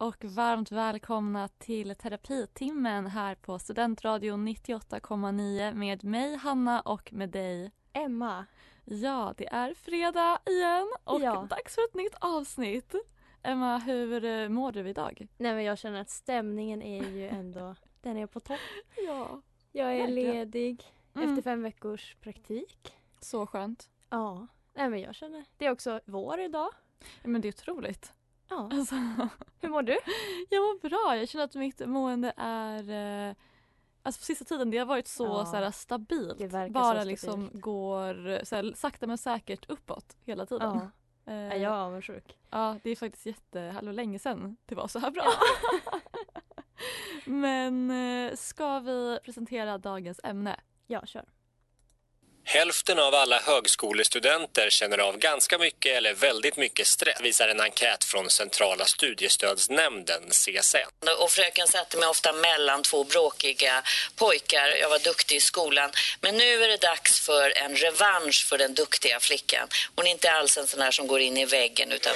och varmt välkomna till terapitimmen här på Studentradion 98,9 med mig Hanna och med dig Emma. Ja, det är fredag igen och Ja. dags för ett nytt avsnitt. Emma, hur eh, mår du idag? Nej men jag känner att stämningen är ju ändå, den är på topp. Ja. Jag är Verkligen. ledig Mm. efter fem veckors praktik. Så skönt. Ja. Nej men jag känner, det är också vår idag. Ja, men det är otroligt. Ja. Alltså, Hur mår du? jag mår bra. Jag känner att mitt mående är eh, Alltså på sista tiden det har varit så, Ja. så här, stabilt. Bara så liksom stabilt. går så här, sakta men säkert uppåt hela tiden. Ja. Eh, Är jag avundsjuk? Ja, det är faktiskt jätte, länge sedan det var så här bra. Men eh, ska vi presentera dagens ämne? Ja, kör. Hälften av alla högskolestudenter känner av ganska mycket eller väldigt mycket stress, visar en enkät från Centrala studiestödsnämnden, CSN. Och fröken satte mig ofta mellan två bråkiga pojkar. Jag var duktig i skolan. Men nu är det dags för en revansch för den duktiga flickan. Hon är inte alls en sån här som går in i väggen utan...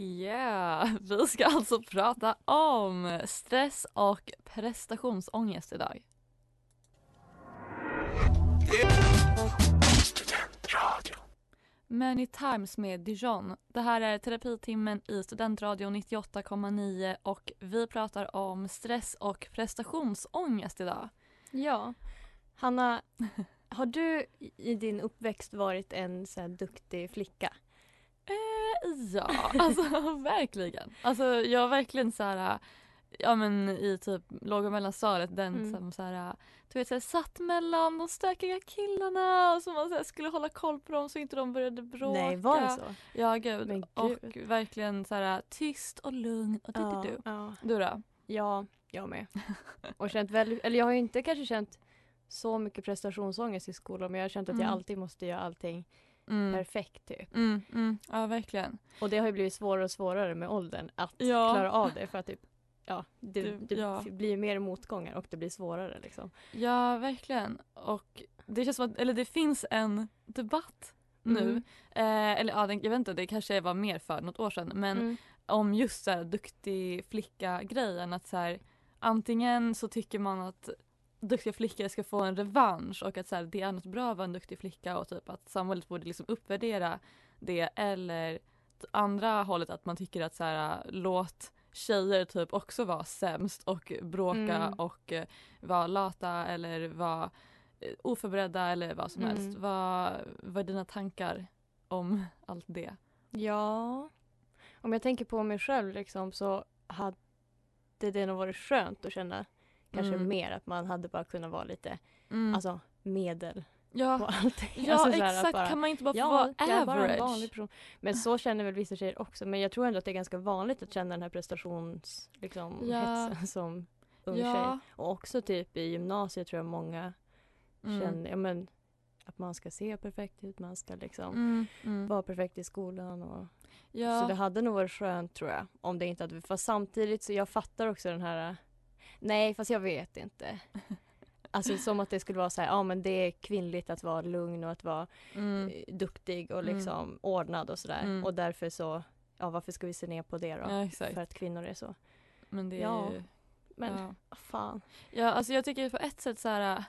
Yeah, vi ska alltså prata om stress och prestationsångest idag. Many Times med Dijon. Det här är terapitimmen i Studentradion 98,9 och vi pratar om stress och prestationsångest idag. Ja. Hanna, har du i din uppväxt varit en så här duktig flicka? Eh, ja, alltså verkligen. Alltså jag verkligen så här, ja men i typ låg och mellanstadiet den Mm. som så här, du vet så här, satt mellan de stökiga killarna och så man så här, skulle hålla koll på dem så inte de började bråka. Nej, var det så? Ja gud. Men Och gud. verkligen så här tyst och lugn och Ja, du, ja. Du då? Ja, jag med. Och känt väldigt, eller jag har inte kanske känt så mycket prestationsångest i skolan men jag har känt att jag Mm. alltid måste göra allting Mm. perfekt typ. Mm, mm, ja verkligen. Och det har ju blivit svårare och svårare med åldern att Ja. klara av det för att typ Ja, det, Du- det ja. blir mer motgångar och det blir svårare liksom. Ja verkligen. Och det känns som att, eller det finns en debatt nu. Mm. Eh, eller ja, den, jag vet inte, det kanske var mer för något år sedan. Men Mm. om just så här, duktig flicka-grejen. Att så här, antingen så tycker man att duktiga flickor ska få en revansch och att så här, det är något bra att vara en duktig flicka och typ att samhället borde liksom uppvärdera det. Eller andra hållet att man tycker att så här, låt tjejer typ också vara sämst och bråka Mm. och eh, vara lata eller vara eh, oförberedda eller vad som Mm. helst. Vad, vad är dina tankar om allt det? Ja, om jag tänker på mig själv liksom så hade det nog varit skönt att känna kanske Mm. mer att man hade bara kunnat vara lite Mm. alltså medel på ja, allting. ja alltså, exakt, bara- kan man inte bara få Ja, vara är bara en vanlig average? person. Men så känner väl vissa tjejer också. Men jag tror ändå att det är ganska vanligt att känna den här prestations liksom, Ja. som ung Ja. tjej. Och också typ i gymnasiet tror jag många Mm. känner ja, men, att man ska se perfekt ut, man ska liksom Mm, mm. vara perfekt i skolan. Och, Ja. Så det hade nog varit skönt tror jag. Om det inte hade, fast samtidigt så jag fattar också den här Nej fast jag vet inte. Alltså som att det skulle vara så här, ja men det är kvinnligt att vara lugn och att vara mm. eh, duktig och Mm. liksom ordnad och sådär. Mm. Och därför så, ja varför ska vi se ner på det då? Ja. För att kvinnor är så. Men det är Ja, ju... Men Ja. fan. ja, alltså jag tycker på ett sätt så här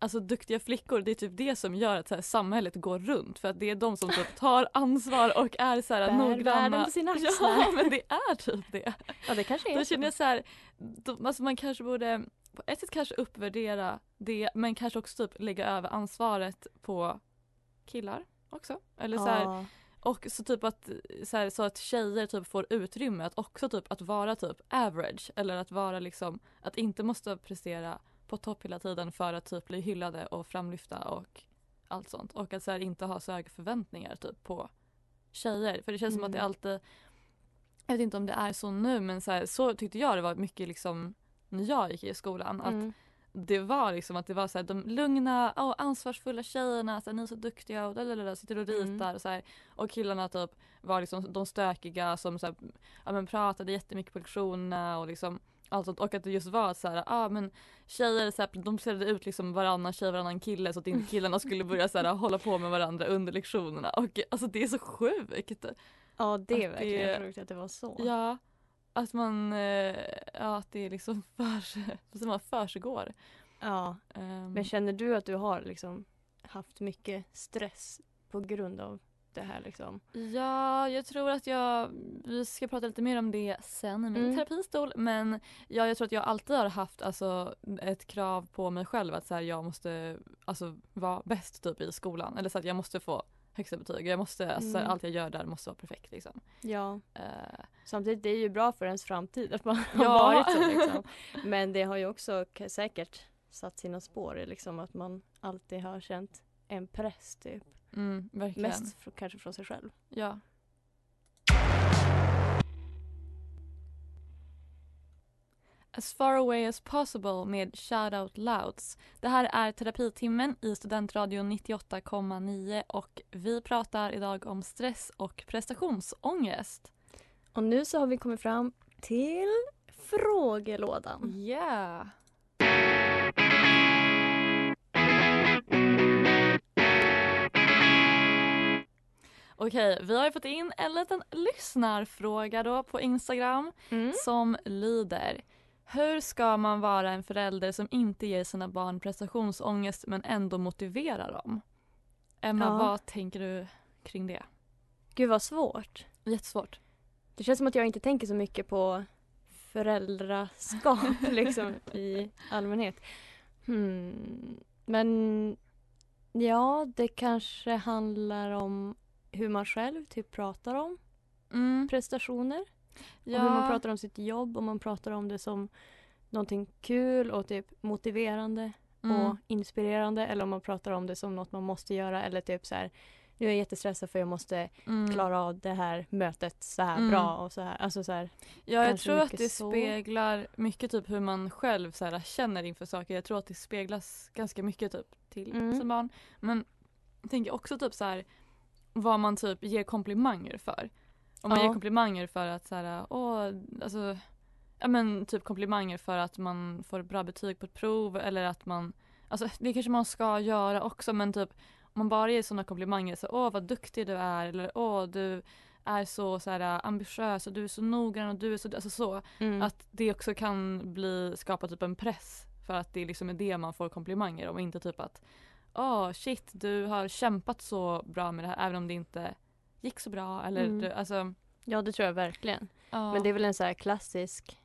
alltså duktiga flickor det är typ det som gör att så här, samhället går runt för att det är de som typ tar ansvar och är så här Bär noggranna. världen på sina axlar. Ja men det är typ det. Ja det kanske är Då känner jag så här, då, alltså man kanske borde på ett sätt kanske uppvärdera det men kanske också typ lägga över ansvaret på killar också. Eller så här, och så typ att, så, här, så att tjejer typ får utrymme att också typ att vara typ average eller att vara liksom att inte måste prestera på topp hela tiden för att typ bli hyllade och framlyfta och allt sånt och att så här, inte ha så höga förväntningar typ på tjejer för det känns som att det Mm. alltid jag vet inte om det är så nu men så, här, så tyckte jag det var mycket liksom när jag gick i skolan att Mm. det var liksom att det var så här, de lugna och ansvarsfulla tjejerna, så här, ni är så duktiga och lalalala, sitter och ritar Mm. och så här, och killarna typ var liksom de stökiga som så här, ja, men pratade jättemycket på lektionerna och liksom allt sånt. och att det just var så här, ja men tjejer så här, de ställde ut liksom varannan tjej varannan kille så att inte killarna skulle börja så här, hålla på med varandra under lektionerna och alltså det är så sjukt. Ja det är Att verkligen det- sjukt att det var så. Ja, att man, eh, ja att det är liksom för, som man försiggår. Ja. Ehm, Men känner du att du har liksom haft mycket stress på grund av det här liksom? Ja, jag tror att jag, vi ska prata lite mer om det sen i min Mm. terapistol men ja, jag tror att jag alltid har haft alltså, ett krav på mig själv att så här, jag måste alltså, vara bäst typ i skolan eller så att jag måste få högsta betyg. Jag måste, alltså, Mm. allt jag gör där måste vara perfekt liksom. Ja. Eh, Samtidigt, det är ju bra för ens framtid att man har Ja. varit så liksom. Men det har ju också säkert satt sina spår i liksom att man alltid har känt en press typ. Mm. Mest fr- kanske från sig själv. Ja. As far away as possible med Shout Out Louds. Det här är terapitimmen i Studentradion 98,9 och vi pratar idag om stress och prestationsångest. Och nu så har vi kommit fram till frågelådan. Yeah. Okej, vi har ju fått in en liten lyssnarfråga då på Instagram Mm. som lyder Hur ska man vara en förälder som inte ger sina barn prestationsångest men ändå motiverar dem? Emma, Ja. vad tänker du kring det? Gud vad svårt. Jättesvårt. Det känns som att jag inte tänker så mycket på föräldraskap liksom i allmänhet. Hmm. Men ja, det kanske handlar om hur man själv typ pratar om Mm. prestationer. Ja. Och hur man pratar om sitt jobb, om man pratar om det som någonting kul och typ motiverande mm. och inspirerande eller om man pratar om det som något man måste göra eller typ så här nu är jag jättestressad för jag måste mm. klara av det här mötet så här Mm. bra och så här. Alltså så här. Ja, jag tror att det så. speglar mycket typ hur man själv så här, känner inför saker. Jag tror att det speglas ganska mycket typ till Mm. som barn. Men jag tänker också typ så här vad man typ ger komplimanger för. Om man Ja. ger komplimanger för att så här, åh, alltså ja men typ komplimanger för att man får bra betyg på ett prov eller att man, alltså det kanske man ska göra också men typ om man bara ger sådana komplimanger så åh vad duktig du är eller åh du är så, så här, ambitiös och du är så noggrann och du är så, alltså så. Mm. Att det också kan bli, skapa typ en press för att det liksom är det man får komplimanger om inte typ att åh shit du har kämpat så bra med det här även om det inte gick så bra eller Mm. du, alltså Ja det tror jag verkligen. ja. Men det är väl en så här klassisk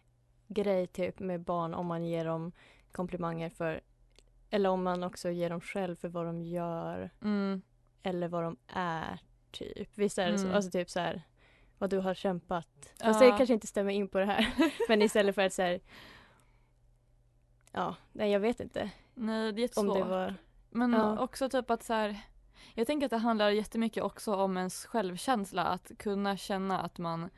grej typ med barn om man ger dem komplimanger för eller om man också ger dem själv för vad de gör mm, eller vad de är typ. Visst är det så? Mm. Alltså typ så här vad du har kämpat. Ja. Fast det kanske inte stämmer in på det här. Men istället för att så här Ja, nej jag vet inte nej det är om jättesvårt. det var Men Ja. också typ att så här, jag tänker att det handlar jättemycket också om ens självkänsla att kunna känna att man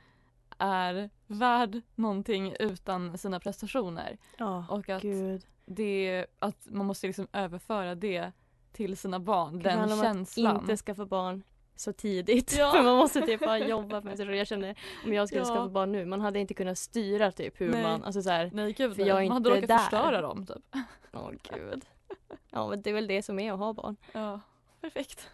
är värd någonting utan sina prestationer. Ja, Och att gud. det, att man måste liksom överföra det till sina barn, Kanske den känslan. Att inte skaffa barn så tidigt. Ja. För man måste typ ha jobbat med sig. Jag känner om jag skulle Ja. skaffa barn nu, man hade inte kunnat styra typ hur Nej. man, alltså så här, Nej gud För jag är man hade inte råkat där. förstöra dem typ. åh gud. Ja men det är väl det som är att ha barn. Ja, perfekt.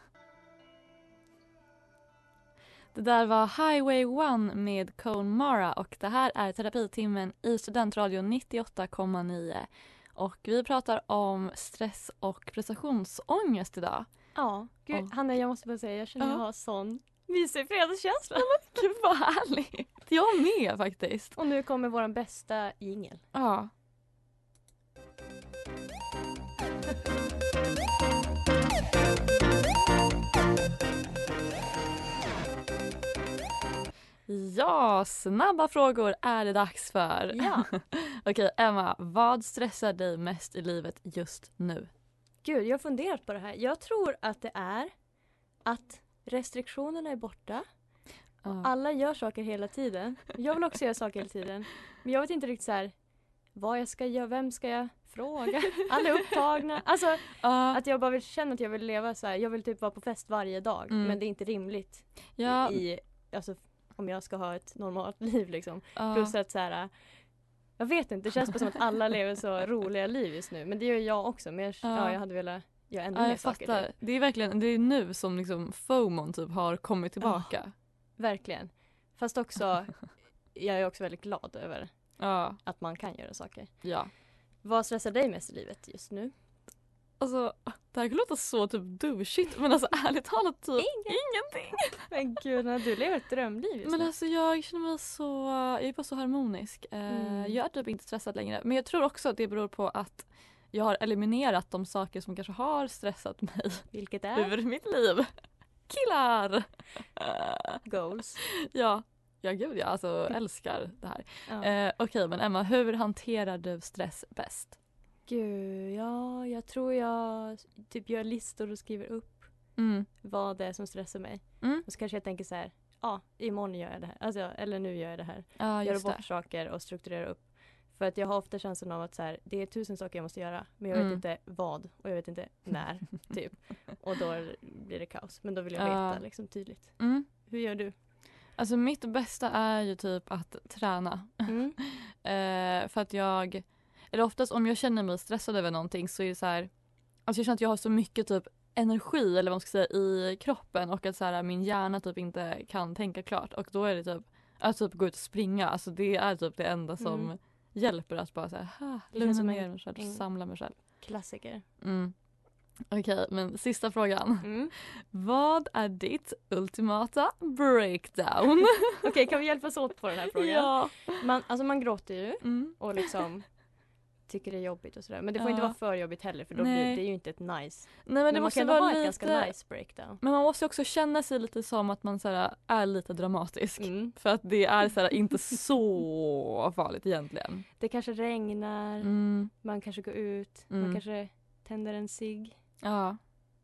Det där var Highway 1 med Cone Mara och det här är terapitimmen i Studentradion 98,9. Och vi pratar om stress och prestationsångest idag. Ja, gud Ja. Hanna jag måste bara säga jag känner Ja. jag har sån mysig fredagskänsla. Gud vad härligt! Jag med faktiskt. Och nu kommer vår bästa jingel. Ja. Ja, snabba frågor är det dags för. Ja. Okej, Emma, vad stressar dig mest i livet just nu? Gud, jag har funderat på det här. Jag tror att det är att restriktionerna är borta. Ja. Alla gör saker hela tiden. Jag vill också göra saker hela tiden. Men jag vet inte riktigt så här, vad jag ska göra, vem ska jag fråga? Alla är upptagna. Alltså Ja, att jag bara vill känna att jag vill leva så här. Jag vill typ vara på fest varje dag. Mm. Men det är inte rimligt ja, i, alltså om jag ska ha ett normalt liv liksom. ja. Plus att så här, jag vet inte, det känns bara som att alla lever så roliga liv just nu. Men det gör jag också. Men jag, Ja. ja. jag hade velat göra ännu mer jag saker. fattar. Typ. Det är verkligen det är nu som liksom FOMON typ har kommit tillbaka. Verkligen. Fast också, jag är också väldigt glad över Ja, att man kan göra saker. ja. Vad stressar dig mest i livet just nu? Alltså, det här kan låta så typ douchigt men alltså ärligt talat typ ingenting. Men gud, du lever ett drömliv just Men nu. alltså jag känner mig så, jag är bara så harmonisk. Eh, Mm. Jag är typ inte stressad längre. Men jag tror också att det beror på att jag har eliminerat de saker som kanske har stressat mig Vilket är över mitt liv. Killar! Goals. ja, ja gud jag alltså älskar det här. Ja. Eh, Okej men Emma, hur hanterar du stress bäst? Gud, ja, jag tror jag typ gör listor och skriver upp Mm. vad det är som stressar mig. Mm. Och så kanske jag tänker så här, ja, imorgon gör jag det här. Alltså, eller nu gör jag det här. Ja Göra just det. bort saker och strukturera upp. För att jag har ofta känslan av att så här, det är tusen saker jag måste göra men jag vet Mm. inte vad och jag vet inte när. typ. Och då blir det kaos. Men då vill jag Ja. veta liksom tydligt. Mm. Hur gör du? Alltså mitt bästa är ju typ att träna. Mm. Eh, för att jag, eller oftast om jag känner mig stressad över någonting så är det så här, alltså jag känner att jag har så mycket typ energi eller vad man ska säga i kroppen och att så här, min hjärna typ inte kan tänka klart och då är det typ att typ gå ut och springa, alltså det är typ det enda som Mm. hjälper att bara så här, "Ha, Det känns lugna ner mig själv, samla mig själv. Klassiker. Mm. Okej, men sista frågan. Mm. Vad är ditt ultimata breakdown? Okej, kan vi hjälpas åt på den här frågan? ja. Man, alltså man gråter ju Mm. och liksom tycker det är jobbigt och sådär. Men det får inte Ja. vara för jobbigt heller för då Nej. blir det ju inte ett nice. Nej men Men, det måste vara ha ett lite... ganska nice breakdown. Men man måste också känna sig lite som att man så här, är lite dramatisk. Mm. För att det är så här, inte så farligt egentligen. Det kanske regnar, Mm. man kanske går ut, Mm. man kanske tänder en cigg. Ja,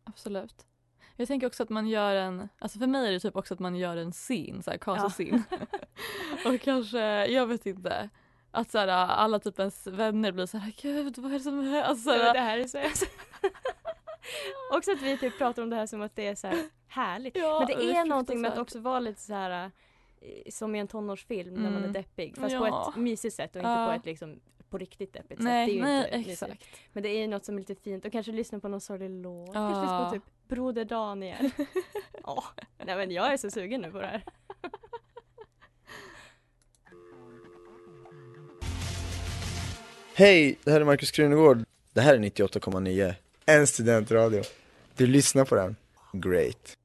absolut. Jag tänker också att man gör en, alltså för mig är det typ också att man gör en scene, så här Ja. Och kanske, jag vet inte, att så här, alla typ ens vänner blir så här, gud vad är det som händer? Alltså, det här är så Också att vi typ pratar om det här som att det är så här härligt. Ja, Men det är, någonting med att också vara lite så här eh, som i en tonårsfilm när man är Mm. deppig. Fast Ja. på ett mysigt sätt och inte Ja. på ett liksom på riktigt deppigt sätt. Det nej, är ju nej exakt. Men det är ju något som är lite fint och kanske lyssna på någon sorglig låt. Ja. Kanske lyssna på typ Broder Daniel. Åh, nej men jag är så sugen nu på det här. Hej, det här är Markus Krunegård. Det här är 98,9. En studentradio. Du lyssnar på den. Great.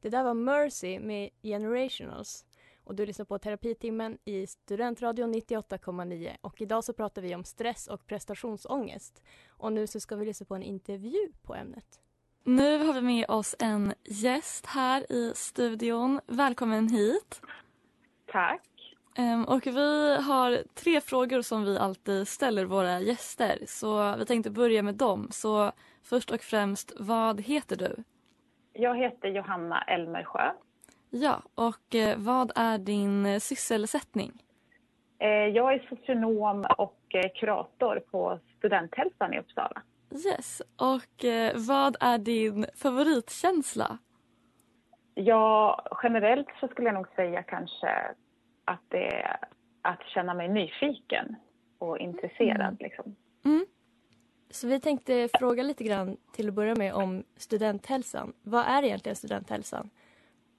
Det där var Mercy med Generationals. Och du lyssnar på terapitimmen i Studentradion 98,9. Och idag så pratar vi om stress och prestationsångest. Och nu så ska vi lyssna på en intervju på ämnet. Nu har vi med oss en gäst här i studion. Välkommen hit. Tack. Ehm, Och vi har tre frågor som vi alltid ställer våra gäster. Så vi tänkte börja med dem. Så först och främst, vad heter du? Jag heter Johanna Elmersjö. Ja, och eh, vad är din eh, sysselsättning? Eh, Jag är socionom och kurator på Studenthälsan i Uppsala. Yes, och vad är din favoritkänsla? Ja, generellt så skulle jag nog säga kanske att det är att känna mig nyfiken och intresserad. Mm. Liksom. Så vi tänkte fråga lite grann till att börja med om studenthälsan. Vad är egentligen studenthälsan?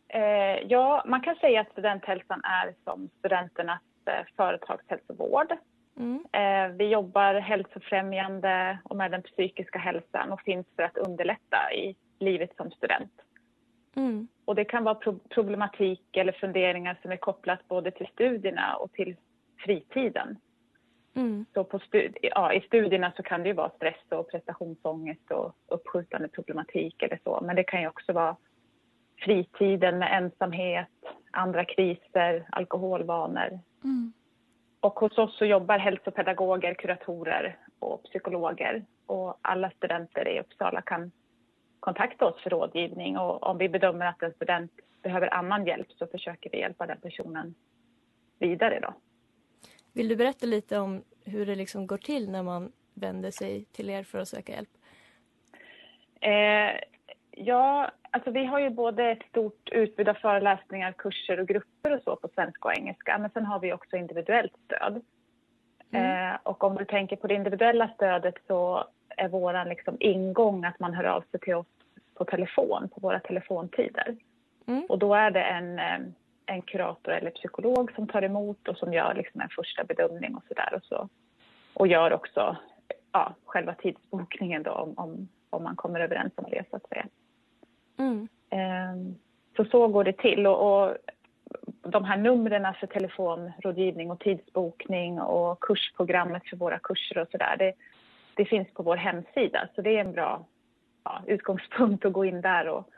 Eh, ja, man kan säga att Studenthälsan är som studenternas eh, företagshälsovård. Mm. Eh, vi jobbar hälsofrämjande och med den psykiska hälsan och finns för att underlätta i livet som student. Mm. Och det kan vara pro- problematik eller funderingar som är kopplat både till studierna och till fritiden. Mm. Så på stu- ja, I studierna så kan det ju vara stress och prestationsångest och uppskjutande problematik eller så. Men det kan ju också vara fritiden med ensamhet, andra kriser, alkoholvanor. Mm. Och hos oss så jobbar hälsopedagoger, kuratorer och psykologer. Och alla studenter i Uppsala kan kontakta oss för rådgivning. Och om vi bedömer att en student behöver annan hjälp så försöker vi hjälpa den personen vidare. Då. Vill du berätta lite om hur det liksom går till när man vänder sig till er för att söka hjälp? Eh, ja, alltså vi har ju både ett stort utbud av föreläsningar, kurser och grupper och så på svenska och engelska. Men sen har vi också individuellt stöd. Eh, och om du tänker på det individuella stödet så är våran liksom ingång att man hör av sig till oss på telefon, på våra telefontider. Mm. Och då är det en, eh, en kurator eller psykolog som tar emot och som gör liksom en första bedömning och sådär. Och, så, och gör också ja, själva tidsbokningen då om, om, om man kommer överens om det så att säga. Mm. Ehm, Så så går det till. Och, och de här numren för telefonrådgivning och tidsbokning och kursprogrammet för våra kurser och sådär, det, det finns på vår hemsida. Så det är en bra ja, utgångspunkt att gå in där och,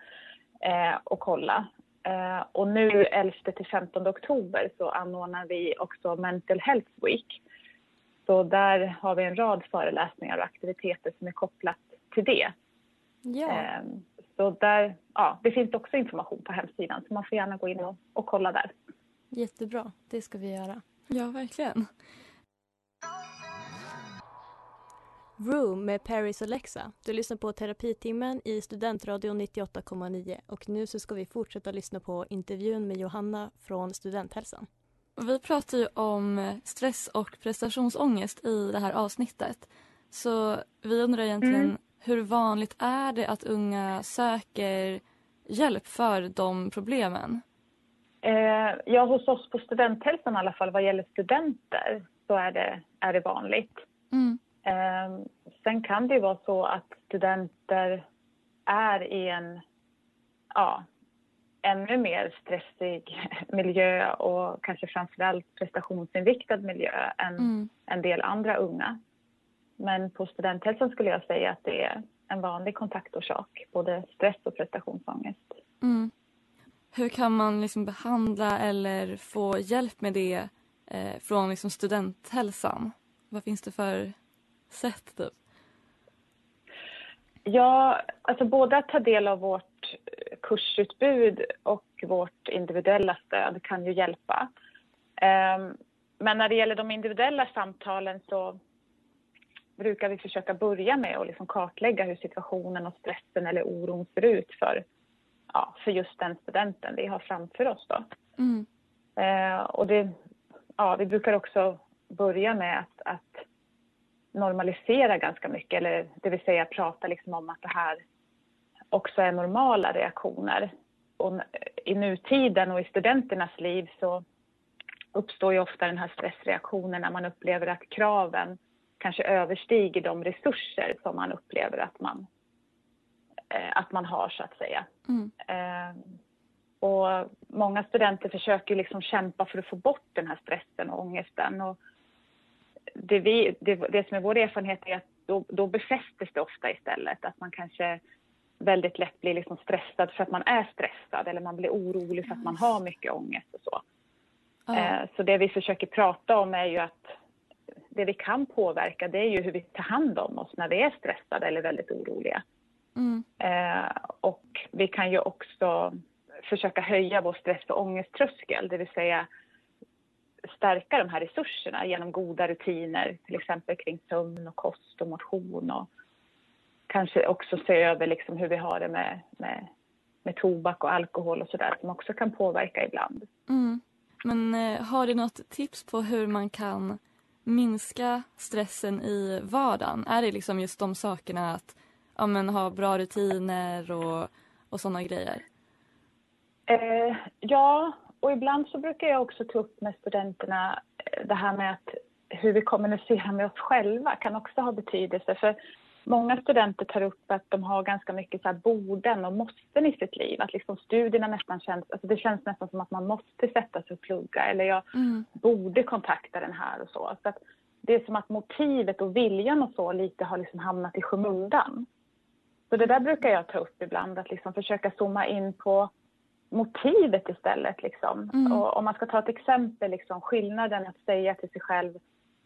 eh, och kolla. Eh, och nu 11 till 15 oktober så anordnar vi också Mental Health Week. Så där har vi en rad föreläsningar och aktiviteter som är kopplat till det. Ja. Ehm, Så där, ja, det finns också information på hemsidan så man får gärna gå in och, och kolla där. Jättebra, det ska vi göra. Ja, verkligen. Room med Paris och Lexa. Du lyssnar på Terapitimmen i Studentradion 98,9 och nu så ska vi fortsätta lyssna på intervjun med Johanna från Studenthälsan. Vi pratar ju om stress och prestationsångest i det här avsnittet. Så vi undrar egentligen Mm. Hur vanligt är det att unga söker hjälp för de problemen? Eh, ja, hos oss på Studenthälsan i alla fall vad gäller studenter så är det, är det vanligt. Mm. Eh, sen kan det ju vara så att studenter är i en ja, ännu mer stressig miljö och kanske framförallt prestationsinriktad miljö än Mm. en del andra unga. Men på studenthälsan skulle jag säga att det är en vanlig kontaktorsak, både stress och prestationsångest. Mm. Hur kan man liksom behandla eller få hjälp med det eh, från liksom studenthälsan? Vad finns det för sätt? Typ? Ja, alltså både att ta del av vårt eh, kursutbud och vårt individuella stöd kan ju hjälpa. Ehm, Men när det gäller de individuella samtalen så brukar vi försöka börja med att liksom kartlägga hur situationen och stressen eller oron ser ut för, ja, för just den studenten vi har framför oss. Då. Mm. Eh, och det, ja, vi brukar också börja med att, att normalisera ganska mycket, eller det vill säga prata liksom om att det här också är normala reaktioner. Och I nutiden och i studenternas liv så uppstår ju ofta den här stressreaktionen när man upplever att kraven kanske överstiger de resurser som man upplever att man, eh, att man har så att säga. Mm. Eh, och många studenter försöker liksom kämpa för att få bort den här stressen och ångesten. Och det, vi, det, det som är vår erfarenhet är att då, då befästes det ofta istället. Att man kanske väldigt lätt blir liksom stressad för att man är stressad eller man blir orolig för att man har mycket ångest och så. Eh, Så det vi försöker prata om är ju att det vi kan påverka det är ju hur vi tar hand om oss när vi är stressade eller väldigt oroliga. Mm. Eh, och vi kan ju också försöka höja vår stress och ångesttröskel, det vill säga stärka de här resurserna genom goda rutiner, till exempel kring sömn och kost och motion och kanske också se över liksom hur vi har det med, med, med tobak och alkohol och sådär som också kan påverka ibland. Mm. Men eh, har du något tips på hur man kan minska stressen i vardagen? Är det liksom just de sakerna att ja, men, ha bra rutiner och, och sådana grejer? Eh, ja, och ibland så brukar jag också ta upp med studenterna eh, det här med att hur vi kommunicerar med oss själva kan också ha betydelse. För Många studenter tar upp att de har ganska mycket så här borden och måsten i sitt liv. Att liksom studierna nästan känns, alltså det känns nästan som att man måste sätta sig och plugga eller jag Mm. borde kontakta den här och så. så att det är som att motivet och viljan och så lite har liksom hamnat i skymundan. Så det där brukar jag ta upp ibland, att liksom försöka zooma in på motivet istället. Liksom. Mm. Och om man ska ta ett exempel, liksom, skillnaden att säga till sig själv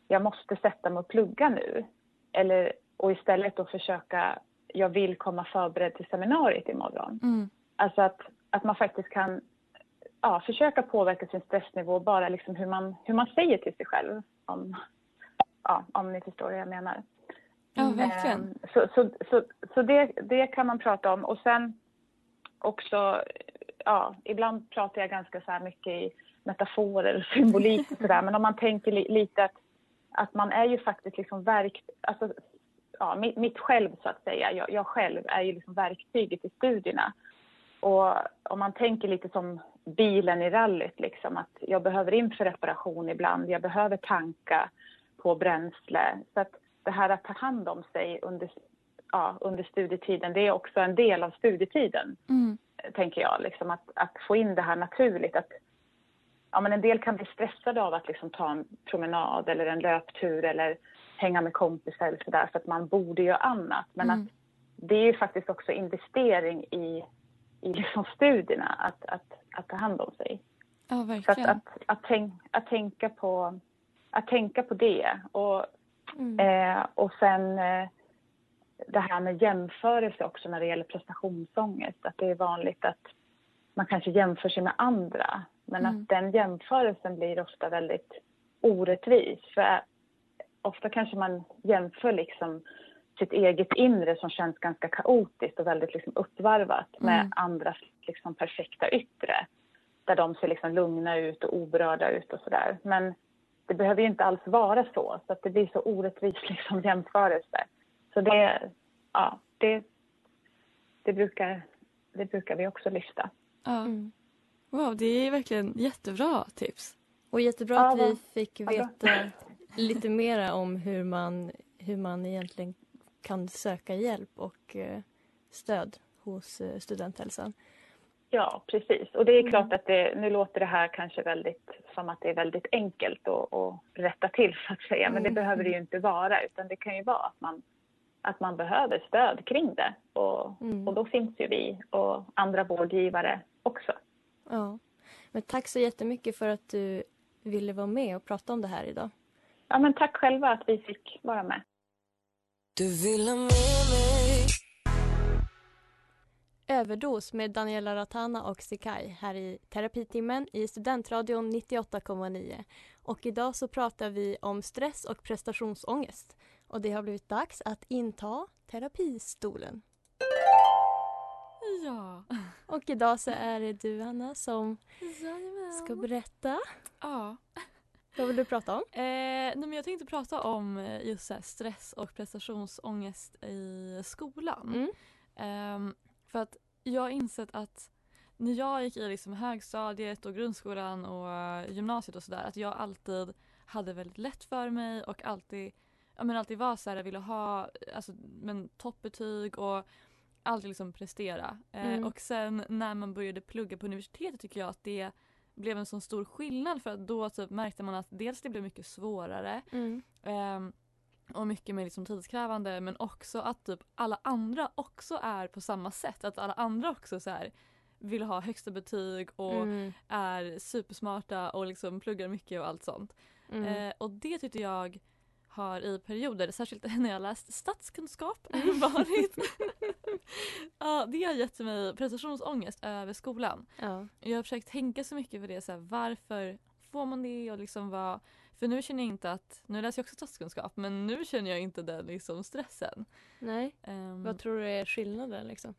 jag måste sätta mig och plugga nu. Eller, och istället då försöka, jag vill komma förberedd till seminariet imorgon. Mm. Alltså att, att man faktiskt kan ja, försöka påverka sin stressnivå bara liksom hur, man, hur man säger till sig själv. Om, ja, om ni förstår vad jag menar. Ja, verkligen. Ehm, Så, så, så, så det, det kan man prata om. Och sen också, ja, ibland pratar jag ganska så här mycket i metaforer och symbolik och sådär. Men om man tänker li, lite att, att man är ju faktiskt liksom verk, alltså, ja, mitt, mitt själv så att säga, jag, jag själv är ju liksom verktyget i studierna. Och om man tänker lite som bilen i rallyt, liksom, att jag behöver in för reparation ibland, jag behöver tanka på bränsle. Så att det här att ta hand om sig under, ja, under studietiden, det är också en del av studietiden, Mm. tänker jag. Liksom, att, att få in det här naturligt. Att, ja, men en del kan bli stressade av att liksom, ta en promenad eller en löptur eller hänga med kompisar eller sådär, för att man borde göra annat. Men Mm. att det är ju faktiskt också investering i, i liksom studierna, att, att, att ta hand om sig. Ja, Så att, verkligen. att, att, tänk, att, tänka på, att tänka på det. Och, Mm. eh, och sen eh, det här med jämförelse också när det gäller prestationsångest. Att det är vanligt att man kanske jämför sig med andra. Men Mm. att den jämförelsen blir ofta väldigt orättvis. För ofta kanske man jämför liksom sitt eget inre som känns ganska kaotiskt och väldigt liksom uppvarvat med Mm. andras liksom perfekta yttre. Där de ser liksom lugna ut och oberörda ut och sådär. Men det behöver ju inte alls vara så. Så att det blir så orättvis liksom jämförelse. Så det, ja, det, det, brukar, det brukar vi också lyfta. Ja. Mm. Wow, det är verkligen jättebra tips. Och jättebra Ja, att vi fick veta lite mera om hur man, hur man egentligen kan söka hjälp och eh, stöd hos eh, studenthälsan. Ja, precis. Och det är Mm. klart att det, nu låter det här kanske väldigt som att det är väldigt enkelt att, att rätta till så att säga. Men det Mm. behöver det ju inte vara utan det kan ju vara att man, att man behöver stöd kring det. Och, Mm. och då finns ju vi och andra vårdgivare också. Ja. Men tack så jättemycket för att du ville vara med och prata om det här idag. Ja, men tack själva att vi fick vara med. Du vill ha med mig Överdos med Daniela Ratana och Sikai här i terapitimmen i Studentradion 98,9. Och idag så pratar vi om stress och prestationsångest. Och det har blivit dags att inta terapistolen. Ja. Och idag så är det du Anna som Jajamän. ska berätta. Ja. Vad vill du prata om? Eh, nej, men jag tänkte prata om eh, just så stress och prestationsångest i skolan. Mm. Ehm, för att jag har insett att när jag gick i liksom högstadiet och grundskolan och eh, gymnasiet och sådär att jag alltid hade väldigt lätt för mig och alltid, ja, men alltid var så här, jag ville ha alltså, men, toppbetyg och alltid liksom prestera. Eh, Mm. Och sen när man började plugga på universitetet tycker jag att det blev en sån stor skillnad för att då typ märkte man att dels det blev mycket svårare Mm. Ehm, och mycket mer liksom tidskrävande men också att typ alla andra också är på samma sätt. Att alla andra också så här vill ha högsta betyg och Mm. är supersmarta och liksom pluggar mycket och allt sånt. Mm. Eh, och det tyckte jag har i perioder, särskilt när jag läst statskunskap, varit... ja, det har gett mig prestationsångest över skolan. Ja. Jag har försökt tänka så mycket på det, så här, varför får man det och liksom vad... För nu känner jag inte att, nu läser jag också statskunskap, men nu känner jag inte den liksom stressen. Nej, Ehm, vad tror du är skillnaden liksom?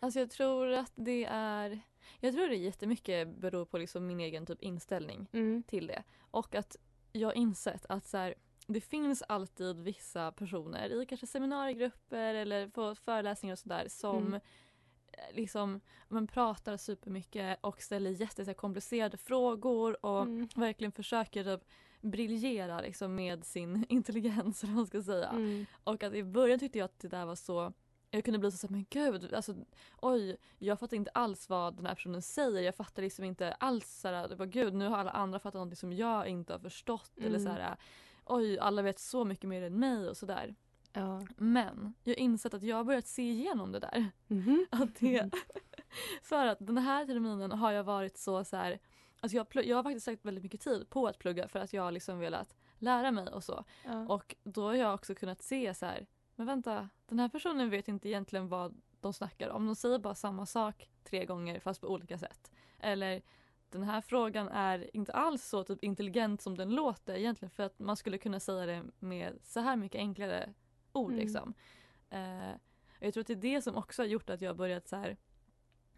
Alltså jag tror att det är, jag tror det jättemycket beror på liksom min egen typ inställning Mm. till det. Och att jag har insett att så här, det finns alltid vissa personer i kanske seminariegrupper eller på föreläsningar och sådär som Mm. eh, liksom men, pratar supermycket och ställer jättekomplicerade frågor och Mm. verkligen försöker typ briljera liksom med sin intelligens eller vad man ska säga. Mm. Och att i början tyckte jag att det där var så jag kunde bli så såhär, men gud, alltså, oj, jag fattar inte alls vad den här personen säger. Jag fattar liksom inte alls såhär, gud, nu har alla andra fattat något som jag inte har förstått. Eller Mm. såhär, oj, alla vet så mycket mer än mig och sådär. Ja. Men jag har insett att jag har börjat se igenom det där. Mhm. Att det, för att den här terminen har jag varit så så här, alltså jag, plugg, jag har faktiskt lagt väldigt mycket tid på att plugga för att jag har liksom velat lära mig och så. Ja. Och då har jag också kunnat se så här, men vänta, den här personen vet inte egentligen vad de snackar om. De säger bara samma sak tre gånger fast på olika sätt. Eller den här frågan är inte alls så typ intelligent som den låter egentligen för att man skulle kunna säga det med så här mycket enklare ord Mm. liksom. Eh, jag tror att det är det som också har gjort att jag har börjat så här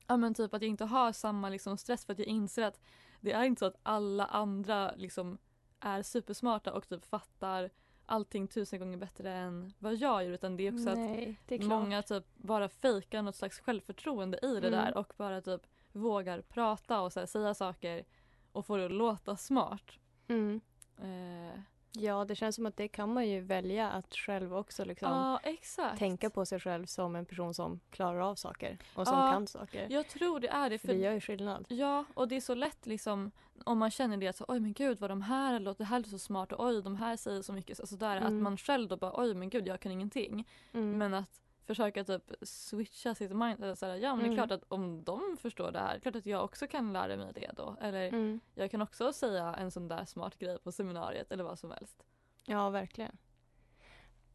Ja men typ att jag inte har samma liksom stress för att jag inser att det är inte så att alla andra liksom är supersmarta och typ fattar allting tusen gånger bättre än vad jag gör utan det är också Nej, är att klart. många typ bara fejkar något slags självförtroende i det Mm. där och bara typ vågar prata och så här, säga saker och få det att låta smart. Mm. Eh, Ja, det känns som att det kan man ju välja att själv också liksom Ja, exakt. tänka på sig själv som en person som klarar av saker och som Ja, kan saker. Jag tror det är det. För det gör ju skillnad. Ja, och det är så lätt liksom om man känner det att så, oj men gud vad de här låter, det här låter så smart och oj de här säger så mycket så sådär att Mm. man själv då bara oj men gud jag kan ingenting. Mm. Men att försöka typ switcha sitt mind eller sådär, ja men det är Mm. klart att om de förstår det här, klart att jag också kan lära mig det då. Eller Mm. jag kan också säga en sån där smart grej på seminariet eller vad som helst. Ja, verkligen.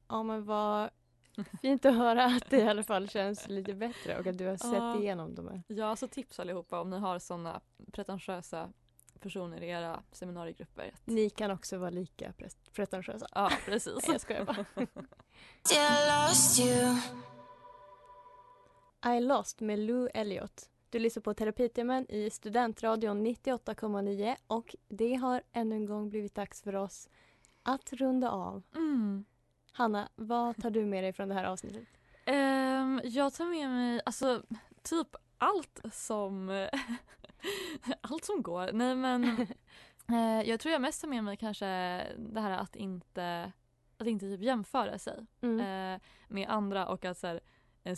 Ja, men vad fint att höra att det i alla fall känns lite bättre och att du har sett Ja. igenom de här. Ja, så tips allihopa om ni har såna pretentiösa personer i era seminariegrupper. Ni kan också vara lika pre- pretentiösa. Ja, precis. Nej, jag skojar bara. I lost you. I lost med Lou Elliot. Du lyssnar på Terapitimmen i Studentradion 98,9 och det har ännu en gång blivit dags för oss att runda av. Mm. Hanna, vad tar du med dig från det här avsnittet? Ehm, jag tar med mig alltså typ allt som allt som går. Nej men eh, jag tror jag mest tar med mig kanske det här att inte att inte typ jämföra sig Mm. eh, med andra och att så här,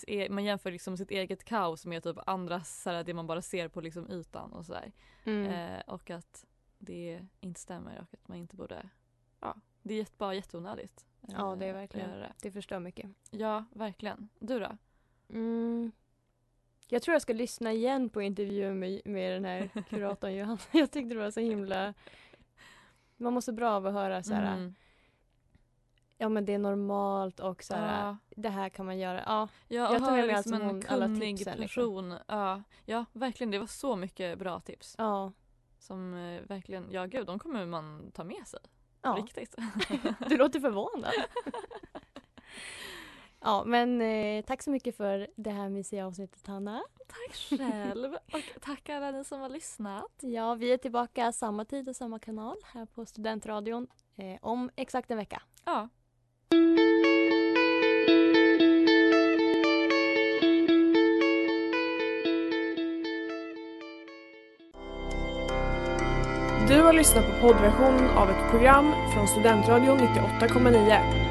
e- man jämför liksom sitt eget kaos med typ andras, så här, det man bara ser på liksom ytan och sådär. Mm. Eh, och att det inte stämmer och att man inte borde, ja det är jätte, bara jätteonödigt. eh, Ja, det är att verkligen. det. Det förstör mycket. Ja, verkligen. Du då? Mm. Jag tror jag ska lyssna igen på intervjun med, med den här kuratorn Johanna. Jag tyckte det var så himla... Man mår så bra av att höra så här, Mm. ja men det är normalt och så här, Ja. det här kan man göra. Ja, Ja, jag tar med mig liksom alltså en hon, alla tipsen. Liksom. person. Ja, ja, verkligen. Det var så mycket bra tips. Ja, Som eh, verkligen, ja gud, de kommer man ta med sig. ja. Riktigt. du låter förvånad. Ja, men eh, tack så mycket för det här mysiga avsnittet Hanna. Tack själv. Och tack alla ni som har lyssnat. Ja, vi är tillbaka samma tid och samma kanal här på Studentradion eh, om exakt en vecka. Ja. Du har lyssnat på poddversionen av ett program från Studentradion 98,9.